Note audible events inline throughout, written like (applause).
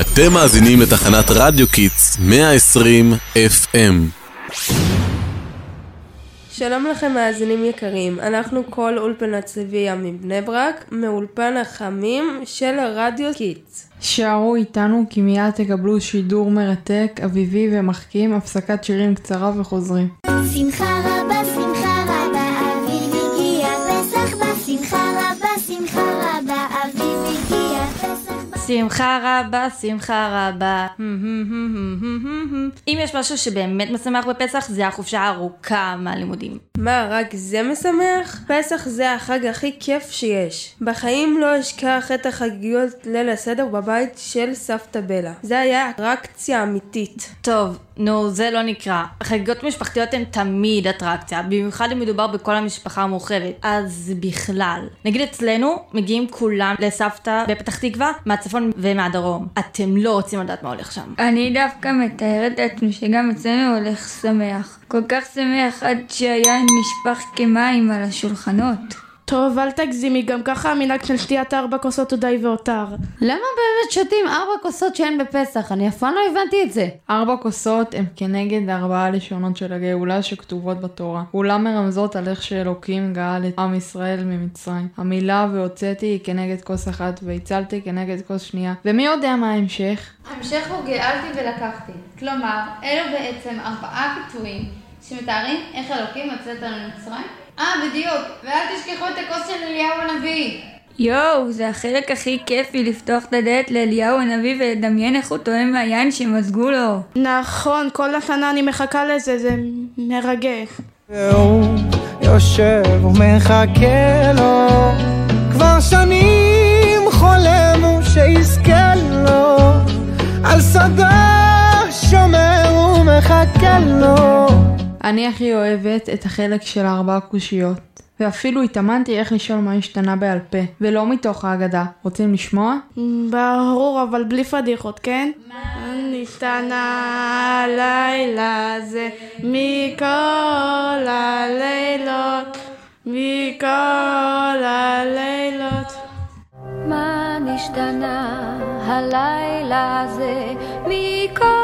אתם מאזינים לתחנת רדיו קידס 120 FM. שלום לכם מאזינים יקרים, אנחנו כל אולפנת צביה מבני ברק, מאולפן החמים של רדיו קידס. השארו איתנו כי מיד תקבלו שידור מרתק, אביבי ומחכים, הפסקת שירים קצרה וחוזרים. שמחה רבה, שמחה רבה, אביב הגיע פסח שמחה רבה, שמחה רבה, שמחה רבה. אם יש משהו שבאמת משמח בפסח, זה החופשה הארוכה מהלימודים. מה, רק זה משמח? פסח זה החג הכי כיף שיש. בחיים לא אשכח את החגיגות ליל הסדר בבית של סבתא בלה. זה היה אטרקציה אמיתית. טוב, נו, זה לא נקרא. חגיגות משפחתיות הן תמיד אטרקציה, במיוחד אם מדובר בכל המשפחה המורחבת. אז בכלל. נגיד אצלנו, מגיעים כולם לסבתא בפתח תקווה, מהצפון ומהדרום. אתם לא רוצים לדעת מה הולך שם. אני דווקא מתארת לעצמי שגם אצלנו הולך שמח. כל כך שמח עד שהיין נשפך כמים על השולחנות. טוב, אל תגזימי, גם ככה המנהג של שתיית ארבע כוסות הוא די והותר. למה באמת שותים ארבע כוסות שאין בפסח? אני אף פעם לא הבנתי את זה. ארבע כוסות הם כנגד ארבעה לשונות של הגאולה שכתובות בתורה. כולם מרמזות על איך שאלוקים גאל את עם ישראל ממצרים. המילה והוצאתי היא כנגד כוס אחת והצלתי כנגד כוס שנייה. ומי יודע מה ההמשך? המשך הוא גאלתי ולקחתי. כלומר, אלו בעצם ארבעה ביטויים שמתארים איך אלוקים יוצא אותנו ממצרים. אה, בדיוק. ואל תשכחו את הכוס של אליהו הנביא. יואו, זה החלק הכי כיפי לפתוח את הדלת לאליהו הנביא ולדמיין איך הוא טועם מהיין שמזגו לו. נכון, כל השנה אני מחכה לזה, זה מרגש. והוא יושב ומחכה לו כבר שנים חולם הוא שיזכה לו על שדה שומר ומחכה לו אני הכי אוהבת את החלק של ארבע קושיות. ואפילו התאמנתי איך לשאול מה השתנה בעל פה, ולא מתוך ההגדה. רוצים לשמוע? ברור, אבל בלי פדיחות, כן? מה נשתנה הלילה הזה מכל הלילות, מכל הלילות. מה נשתנה הלילה הזה מכל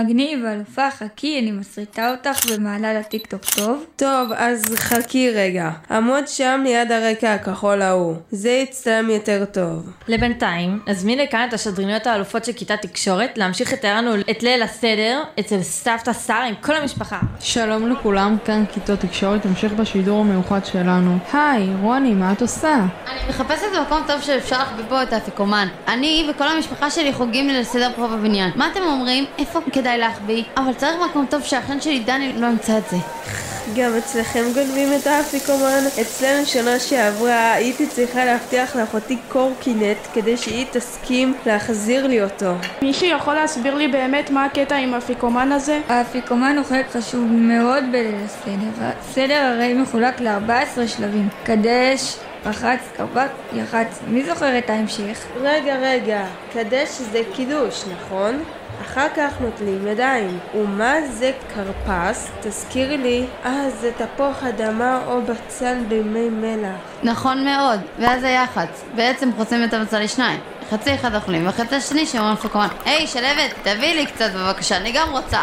מגניב, אלופה, חכי, אני מסריטה אותך ומעלה לטיקטוק טוב. טוב, אז חכי רגע. עמוד שם ליד הרקע הכחול ההוא. זה יצטלם יותר טוב. לבינתיים, נזמין לכאן את השדרניות האלופות של כיתת תקשורת להמשיך לתאר לנו את ליל הסדר אצל סבתא שרה עם כל המשפחה. שלום לכולם, כאן כיתות תקשורת, המשך בשידור המיוחד שלנו. היי, רוני, מה את עושה? אני מחפשת מקום טוב שאפשר להחביא בו את האפיקומן. אני וכל המשפחה שלי חוגגים ליל סדר פה בבניין. מה אתם אומרים? איפה כדאי להחביא? אבל צריך מקום טוב שהאחיין שלי דני לא ימצא את זה. גם אצלכם גונבים את האפיקומן? אצלנו שנה שעברה הייתי צריכה להבטיח לאחותי קורקינט כדי שהיא תסכים להחזיר לי אותו. מישהו יכול להסביר לי באמת מה הקטע עם האפיקומן הזה? האפיקומן הוא חלק חשוב מאוד בליל הסדר. הסדר הרי מחולק ל-14 שלבים. קדש, רחץ, קרבק, יח"צ. מי זוכר את ההמשך? רגע, רגע, קדש זה קידוש, נכון? אחר כך נוטלים ידיים. ומה זה כרפס? תזכירי לי. אה, זה תפוח אדמה או בצל במי מלח. נכון מאוד, ואז היח"צ. בעצם חוצים את המצע לשניים. חצי אחד אוכלים והחצי השני שאומרים אפיקומן. היי, שלוות, תביאי לי קצת בבקשה, אני גם רוצה.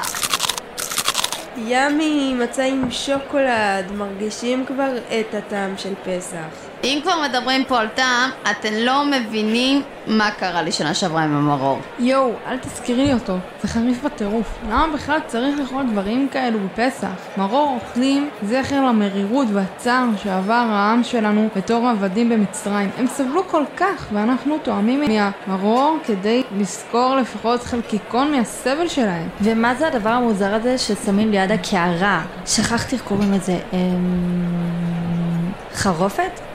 ימי מצה עם שוקולד, מרגישים כבר את הטעם של פסח. אם כבר מדברים פה על טעם, אתם לא מבינים מה קרה לי שנה שעברה עם המרור. יואו, אל תזכירי לי אותו, זה חריף בטירוף. למה בכלל צריך לאכול דברים כאלו בפסח? מרור אוכלים זכר למרירות והצער שעבר העם שלנו בתור עבדים במצרים. הם סבלו כל כך, ואנחנו טועמים מהמרור כדי לזכור לפחות חלקיקון מהסבל שלהם. ומה זה הדבר המוזר הזה ששמים ליד הקערה? שכחתי איך קוראים לזה. אמ... חרופת?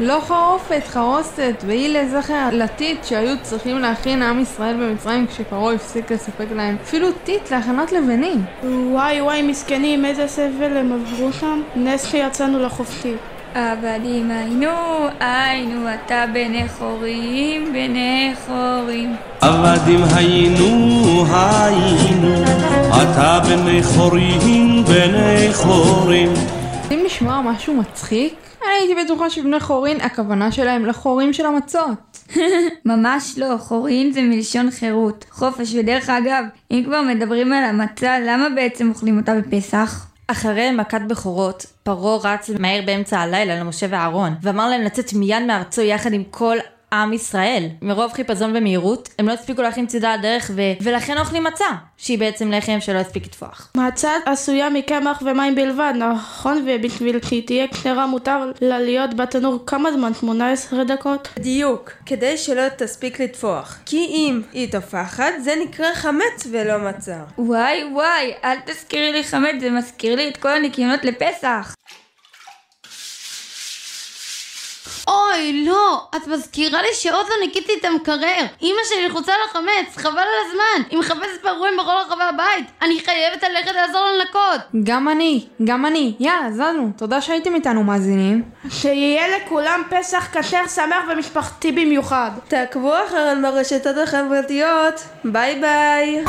לא חרופת, חרוסת, והיא לזכר לטיט שהיו צריכים להכין עם ישראל במצרים כשפרעה הפסיק לספק להם אפילו טיט להכנת לבנים. וואי וואי, מסכנים, איזה סבל הם עברו שם. נס שיצאנו לחופשי. אבל אם היינו, היינו אתה בני חורים, בני חורים. עבדים היינו, היינו, אתה בני חורים, בני חורים. לשמוע משהו מצחיק? אני הייתי בטוחה שבני חורין, הכוונה שלהם לחורים של המצות. (laughs) ממש לא, חורין זה מלשון חירות, חופש, ודרך אגב, אם כבר מדברים על המצה, למה בעצם אוכלים אותה בפסח? אחרי מכת בכורות, פרעה רץ מהר באמצע הלילה למשה ואהרון, ואמר להם לצאת מיד מארצו יחד עם כל עם ישראל. מרוב חיפזון ומהירות, הם לא הספיקו להכין צידה לדרך ו... ולכן אוכלים מצה, שהיא בעצם לחם שלא הספיק לטפוח. מצה עשויה מקמח ומים בלבד, נכון? ובשביל שהיא תהיה קטרה מותר לה להיות בתנור כמה זמן? 18 דקות? בדיוק, כדי שלא תספיק לטפוח. כי אם היא טופחת, זה נקרא חמץ ולא מצה. וואי וואי, אל תזכירי לי חמץ, זה מזכיר לי את כל הניקיונות לפסח. אוי, לא! את מזכירה לי שעוד לא ניקיתי את המקרר! אמא שלי לחוצה לחמץ, חבל על הזמן! היא מחפשת פרורים בכל רחבי הבית! אני חייבת ללכת לעזור לנקות! גם אני, גם אני. יאללה, זזנו. תודה שהייתם איתנו מאזינים. שיהיה לכולם פסח כשר שמח ומשפחתי במיוחד. תעקבו אחרינו ברשתות החברתיות. ביי ביי.